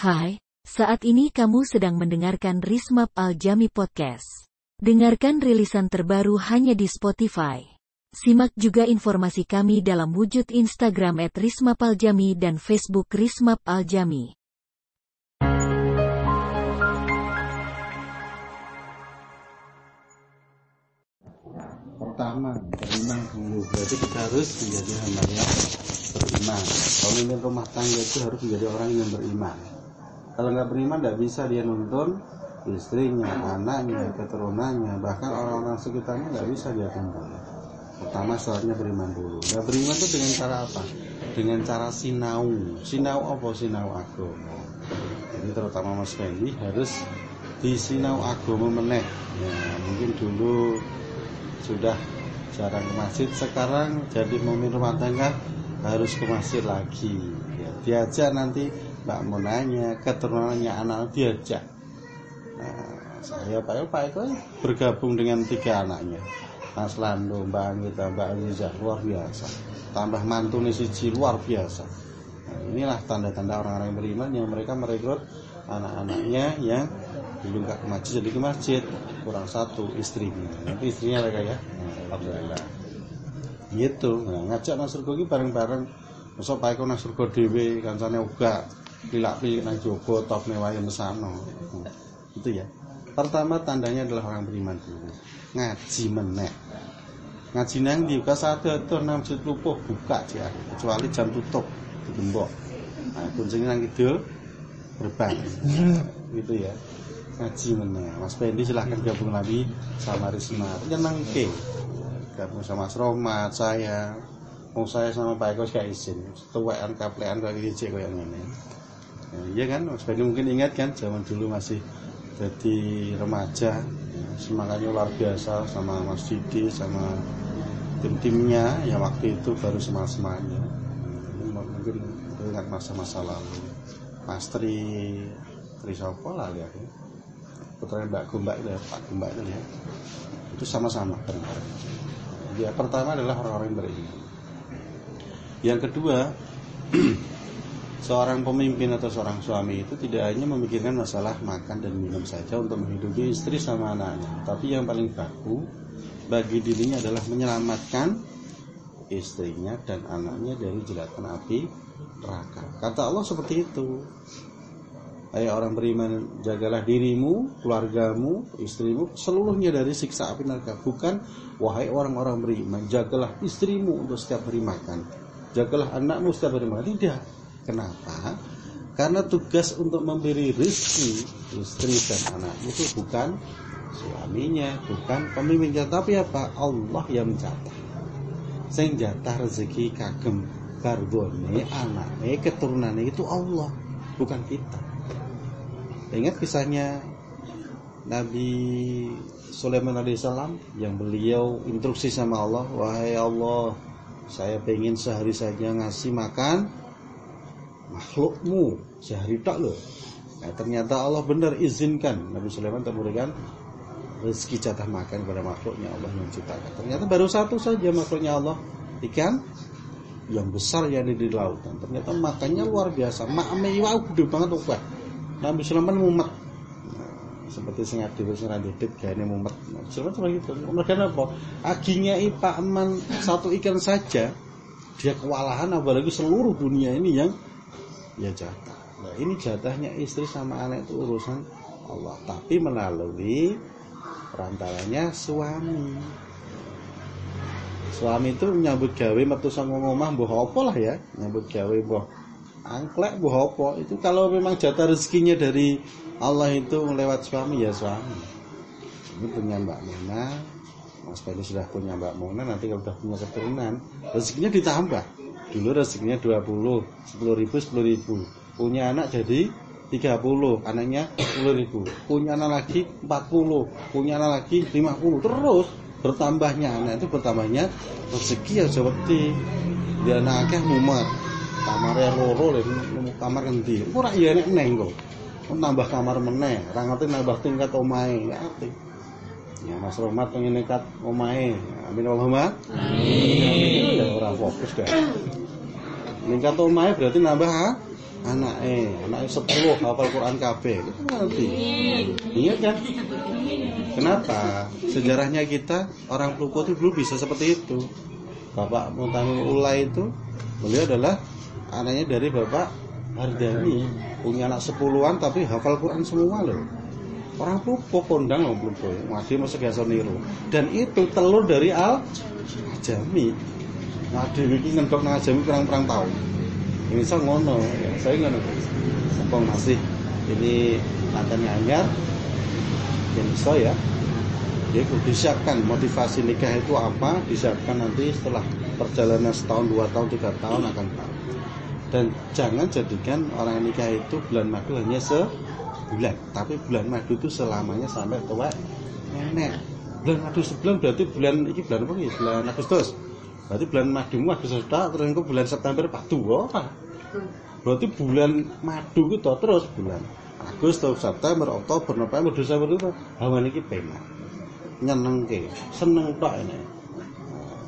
Hai, saat ini kamu sedang mendengarkan Rismap Al-Jami Podcast. Dengarkan rilisan terbaru hanya di Spotify. Simak juga informasi kami dalam wujud Instagram at Rismap Al-Jami dan Facebook Rismap Al-Jami. Pertama, beriman dulu. Berarti kita harus menjadi hamba yang beriman. Pemimpin rumah tangga itu harus menjadi orang yang beriman. Kalau nggak beriman, nggak bisa dia nuntun istrinya, anaknya, keturunannya, bahkan orang-orang sekitarnya nggak bisa dia tuntun. Pertama syaratnya beriman dulu. Nah beriman itu dengan cara apa? Dengan cara sinau. Sinau apa? Sinau agama. Jadi terutama Mas Fendi harus disinau agama meneh. Ya, mungkin dulu sudah jarang ke masjid sekarang jadi memimpin rumah tangga harus ke masjid lagi ya, diajak nanti Mbak Monanya keturunannya anak diajak. Nah, saya Pak Pak itu bergabung dengan tiga anaknya. Mas Lando, Mbak Anggita, Mbak Aziza luar biasa. Tambah mantu siji luar biasa. Nah, inilah tanda-tanda orang-orang yang beriman yang mereka merekrut anak-anaknya yang nggak ke masjid jadi ke masjid. Kurang satu istrinya. Nanti istrinya mereka ya. Alhamdulillah. Gitu. Nah, ngajak nasurgo ini bareng-bareng. Masa pak Eko nasurgo dewe kancane uga pilak-pilik nang jogo top mewah yang mesano itu ya. Pertama tandanya adalah orang beriman dulu. Ngaji menek. Ngaji nang di satu itu enam masjid lupuh buka ya kecuali jam tutup di gembok nah kuncinya nang itu berbang. Gitu ya. Ngaji meneh Mas Pendi silahkan gabung lagi sama Risma. Nyenang ke. Gabung sama Mas saya. Mau saya sama Pak Eko kayak izin. Tuwean kaplean gini kok yang ini ya, iya kan? Mas Pendi mungkin ingat kan zaman dulu masih jadi remaja. Ya, semangatnya luar biasa sama Mas Didi sama tim-timnya. Ya waktu itu baru semangat-semangatnya. Mungkin ingat masa-masa lalu. Mas Tri Trisopo lah ya putra Mbak Gombak itu ya, Pak Gombak itu ya. Itu sama-sama ya pertama adalah orang-orang yang beriman. Yang kedua seorang pemimpin atau seorang suami itu tidak hanya memikirkan masalah makan dan minum saja untuk menghidupi istri sama anaknya tapi yang paling baku bagi dirinya adalah menyelamatkan istrinya dan anaknya dari jeratan api neraka kata Allah seperti itu Hai orang beriman, jagalah dirimu, keluargamu, istrimu, seluruhnya dari siksa api neraka. Bukan, wahai orang-orang beriman, jagalah istrimu untuk setiap hari makan. Jagalah anakmu setiap hari makan. Tidak. Kenapa? Karena tugas untuk memberi rezeki istri dan anak itu bukan suaminya, bukan pemimpinnya, tapi apa? Allah yang mencatat. Sing jatah rezeki kagem karbone, anaknya, keturunannya itu Allah, bukan kita. Ingat kisahnya Nabi Sulaiman alaihissalam yang beliau instruksi sama Allah, wahai Allah, saya pengen sehari saja ngasih makan makhlukmu sehari tak loh. Nah, ternyata Allah benar izinkan Nabi Sulaiman memberikan rezeki jatah makan kepada makhluknya Allah yang menciptakan. Ternyata baru satu saja makhluknya Allah ikan yang besar yang ada di lautan. Ternyata makannya luar biasa. Mak mewah gede banget ubah. Nabi Sulaiman mumet seperti sing adi wis ora ndedit gaene mumet. Sulaiman seperti itu. Mereka apa? Aginya Pak Man satu ikan saja dia kewalahan apalagi seluruh dunia ini yang ya jatah. Nah, ini jatahnya istri sama anak itu urusan Allah, tapi melalui perantaranya suami. Suami itu nyambut gawe metu sama ngomah mbah apa lah ya, nyambut gawe mbah angklek bu hopo itu kalau memang jatah rezekinya dari Allah itu lewat suami ya suami. Ini punya Mbak Mona. Mas Feli sudah punya Mbak Mona nanti kalau sudah punya keturunan rezekinya ditambah dulu rezekinya 20 10 ribu 10 ribu. Punya anak jadi 30 anaknya 10 ribu. Punya anak lagi 40 punya anak lagi 50 terus bertambahnya anak itu bertambahnya rezeki yang seperti dia anaknya mumat kamare loro kamar endi ora iya nek neng kok nambah kamar meneh ora ngerti nambah tingkat omahe. Ngerti ya Mas Romat pengen nekat omahe. Amin Allahumma. Amin. Ya ora fokus kan tingkat omahe berarti nambah anak eh anak sepuluh hafal Quran KB itu ngerti. Iya kan? Kenapa? Sejarahnya kita orang Pluko itu dulu bisa seperti itu. Bapak Muntamil Ulai itu beliau adalah anaknya dari Bapak Hardani. Punya anak sepuluhan tapi hafal Quran semua loh orang Pluko kondang loh Pluko masih masuk biasa niru. Dan itu telur dari Al Jami. Nah ini ngendok nang Jami perang-perang tahun ini saya ngono ya saya ngono. Sempong masih? Ini mantannya anyar. Yang so ya. Ya disiapkan motivasi nikah itu apa disiapkan nanti setelah perjalanan setahun dua tahun tiga tahun akan tahu. Dan jangan jadikan orang nikah itu bulan madu hanya sebulan tapi bulan madu itu selamanya sampai tua nenek. Bulan madu sebulan berarti bulan ini bulan apa ya bulan Agustus. Berarti bulan madu Agustus terus ke bulan September padu apa berarti bulan madu itu terus bulan Agustus September Oktober November Desember itu hawan ini pena nyeneng ke seneng tak ini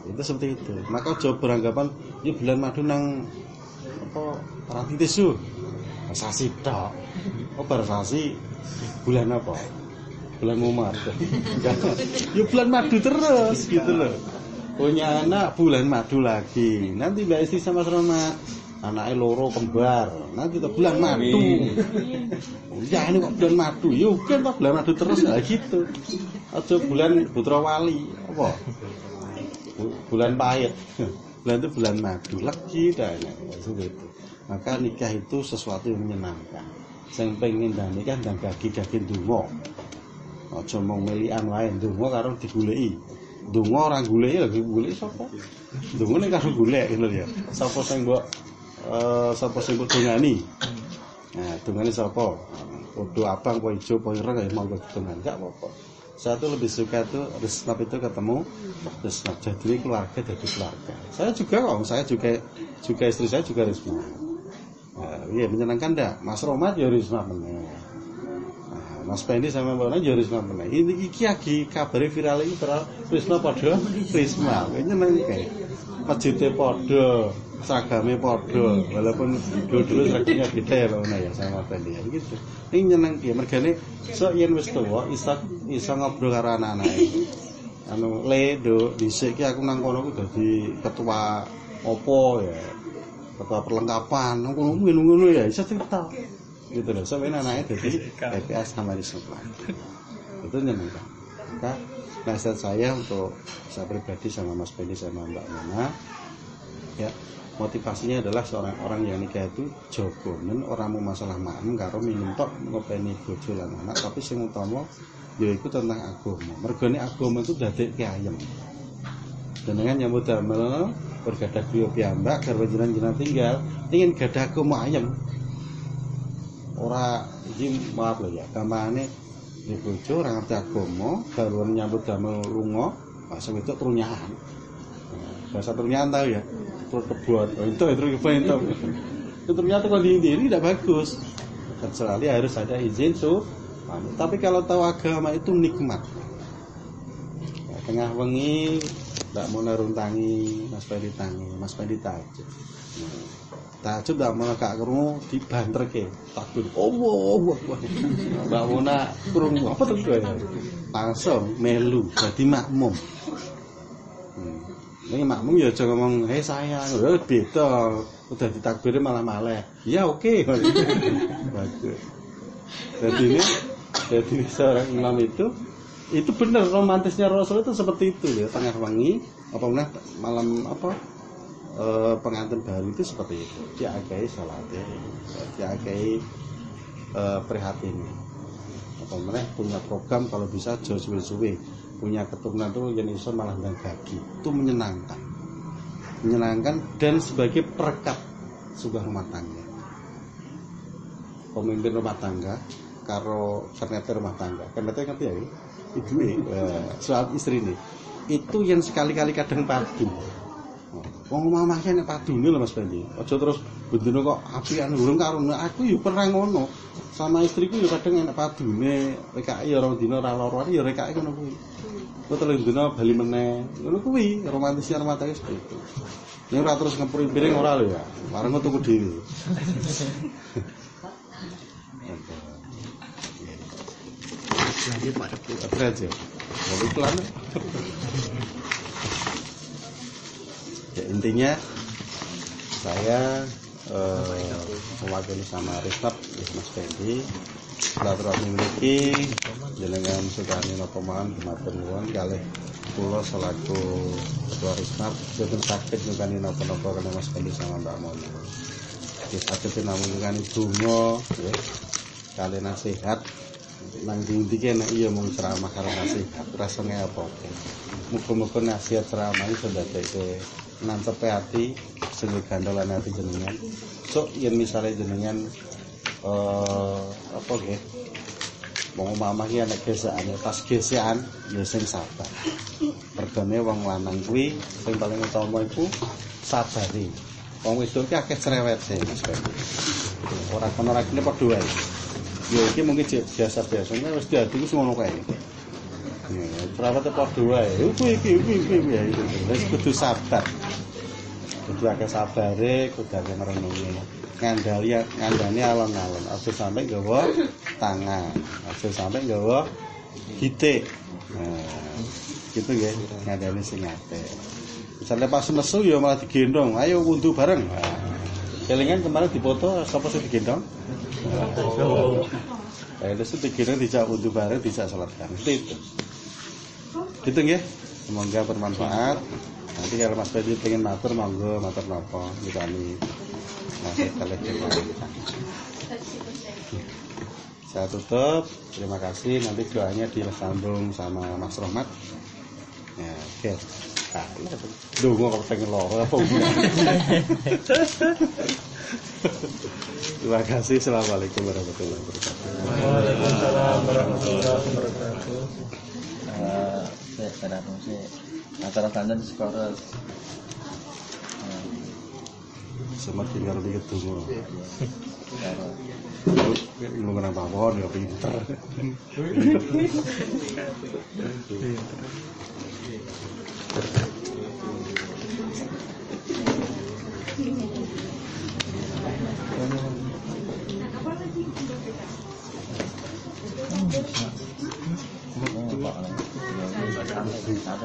itu seperti itu. Maka jawab beranggapan ini bulan madu nang apa ranting tisu sasi tok oh sasi bulan apa? Bulan Mumar ya bulan madu terus gitu loh. Punya anak bulan madu lagi. Nanti mbak istri sama sama anaknya loro kembar. Nanti kita bulan madu. Ya ini kok bulan madu? Yuk ya, kan bulan madu terus ya gitu. Atau bulan putra wali apa? Bulan pahit. Bulan itu bulan madu lagi dan seperti itu maka nikah itu sesuatu yang menyenangkan saya pengen dan nikah dan gagi gagi dungo aja mau melian lain dungo karo digulei dungo orang gulei lagi gulei siapa dungo nih karo gulei gitu ya siapa yang buat uh, sapa sing dongani. Nah, dongane sapa? Podo abang, po ijo, po ireng ya mau dongan. Enggak apa-apa. Saya tuh lebih suka tuh resnap itu ketemu resnap jadi keluarga jadi keluarga. Saya juga kok, saya juga juga istri saya juga resnap. Iya menyenangkan dah. Mas Romat ya resnap meneh. Nah, Mas Pendi sama Mbak Nana ya Risma meneh. Ini iki lagi kabare viral iki viral Risma padha Risma. Nyenengke. Masjidnya padha, seragamnya podo walaupun dulu-dulu seragamnya beda ya Pak ya sama tadi ya gitu ini nyeneng ya mergane so yen wis tuwa iso iso ngobrol karo anak-anak anu le do dhisik ki aku nang kono ku dadi ketua opo ya ketua perlengkapan. Kono ngono ya iso cerita. Gitu loh. Sampai anaknya jadi PPS sama di sekolah. Itu nyeneng kan maka nasihat saya untuk saya pribadi sama Mas Benny sama Mbak Nana ya motivasinya adalah seorang orang yang nikah itu jogonen orang mau masalah makmum karo minum tok ngopeni bojo lan anak tapi sing utama yaitu tentang agama. Mergone agama itu dan dengan nyambut damel bergadah beliau piyambak garwa jenengan tinggal. Ingin gadah agama ayam ora iki maaf lho ya gamane di bojo ora ngerti agama garwa nyambut damel lunga pas itu trunyahan bahasa trunyahan tahu ya? Terus kebun oh, itu itu kebun itu. Itu ternyata kalau di ini tidak bagus. Kecuali harus ada izin su tapi kalau tahu agama itu nikmat. Tengah wengi tidak mau naruntangi mas Pedi tangi mas Pedi tajud tajud tidak mau kak kerungu di banter ke takut. Oh wah wah mbak Mona kerungu apa tuh ya langsung melu jadi makmum. Ini makmum ya aja ngomong, "Hei sayang, lho beda." Udah ditakbiri malah malah. Ya oke. Okay. Jadi ini jadi seorang imam itu itu benar romantisnya Rasul itu seperti itu ya tengah wangi apa mana malam apa e, pengantin baru itu seperti itu. Dia agai sholat dia agai e, prihatin. Apa mana punya program kalau bisa jauh suwe-suwe punya keturunan itu yang iso malah kaki itu menyenangkan. Menyenangkan dan sebagai perekat sebuah rumah tangga. Pemimpin rumah tangga karo ternyata rumah tangga. Ternyata ngerti ya itu eh, soal istri ini itu yang sekali-kali kadang padu Wong mamahke nek padune lho Mas Fendi. Aja terus bendino kok apian urung karo Nah, aku ya pernah ngono. Sama istriku ya kadang enak padune, RKI ya orang dina ora lara ya RKI ngono kuwi. Kok telung dina bali meneh. Ngono kuwi romantisnya rumah tangga seperti itu. Ini ora terus ngepuri piring ora lho ya. Wareng tuku dhewe. Pak Dokter. Apa aja? Mau iklan? ya intinya saya eh, mewakili sama Risnap Mas Fendi silaturahmi memiliki jenengan napa mawon dumateng nuwun kalih kula selaku ketua Risnap boten sakit nyukani napa-napa kena Mas Fendi sama Mbak. Wis saged namung nyukani donga ya. Kali nasihat nang ndi nek iya mung ceramah karo nasihat rasane apa? Muga-muga nasihat ceramah iso ndadekke nantepe ati sing gandolan ati jenengan. So yen misale jenengan eh apa nggih? Wong mamah iki ana gesakane pas gesekan ya sing sabar. Regane wong lanang kuwi sing paling utama iku sabari. Wong wedok ki akeh cerewete Mas Fendi ora kono ora kene padha wae ya iki mungkin biasa biasanya wis diadu wis ngono kae Ya, perawatnya padha wae. Kuwi iki iki iki ya iki. Wis kudu sabar. Kudu akeh sabare, kudu akeh merenungi. Ngandali ngandani alon-alon. Aja sampe nggawa tangan. Aja sampe nggawa hitik. Nah, gitu nggih, ngandani sing apik. Misalnya pas nesu ya malah digendong, ayo wundu bareng. Nah, kelingan kemarin dipoto sapa sing digendong? Eh, itu digendong dijak wundu bareng, dijak salat bareng. Itu. Gitu nggih. Semoga bermanfaat. Nanti kalau Mas Fedi pengen matur monggo matur napa nikani. Nah, kalau kita. Saya tutup. Terima kasih. Nanti doanya disambung sama Mas Rohmat. Ya, oke. Nah, Dungo kalau pengen apa Terima kasih. Assalamualaikum warahmatullahi wabarakatuh. Waalaikumsalam warahmatullahi wabarakatuh. Saya pada fungsi antara tandan sekolah Sama tinggal di ketemu. Ilmu kenapa pohon ya pinter. ada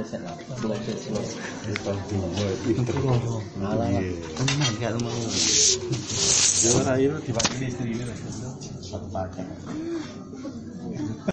set lah slow set slow Bukan dua pinter. Alah. Iya. tenang gak mau Jangan ayo dipakai istri ini. satu paket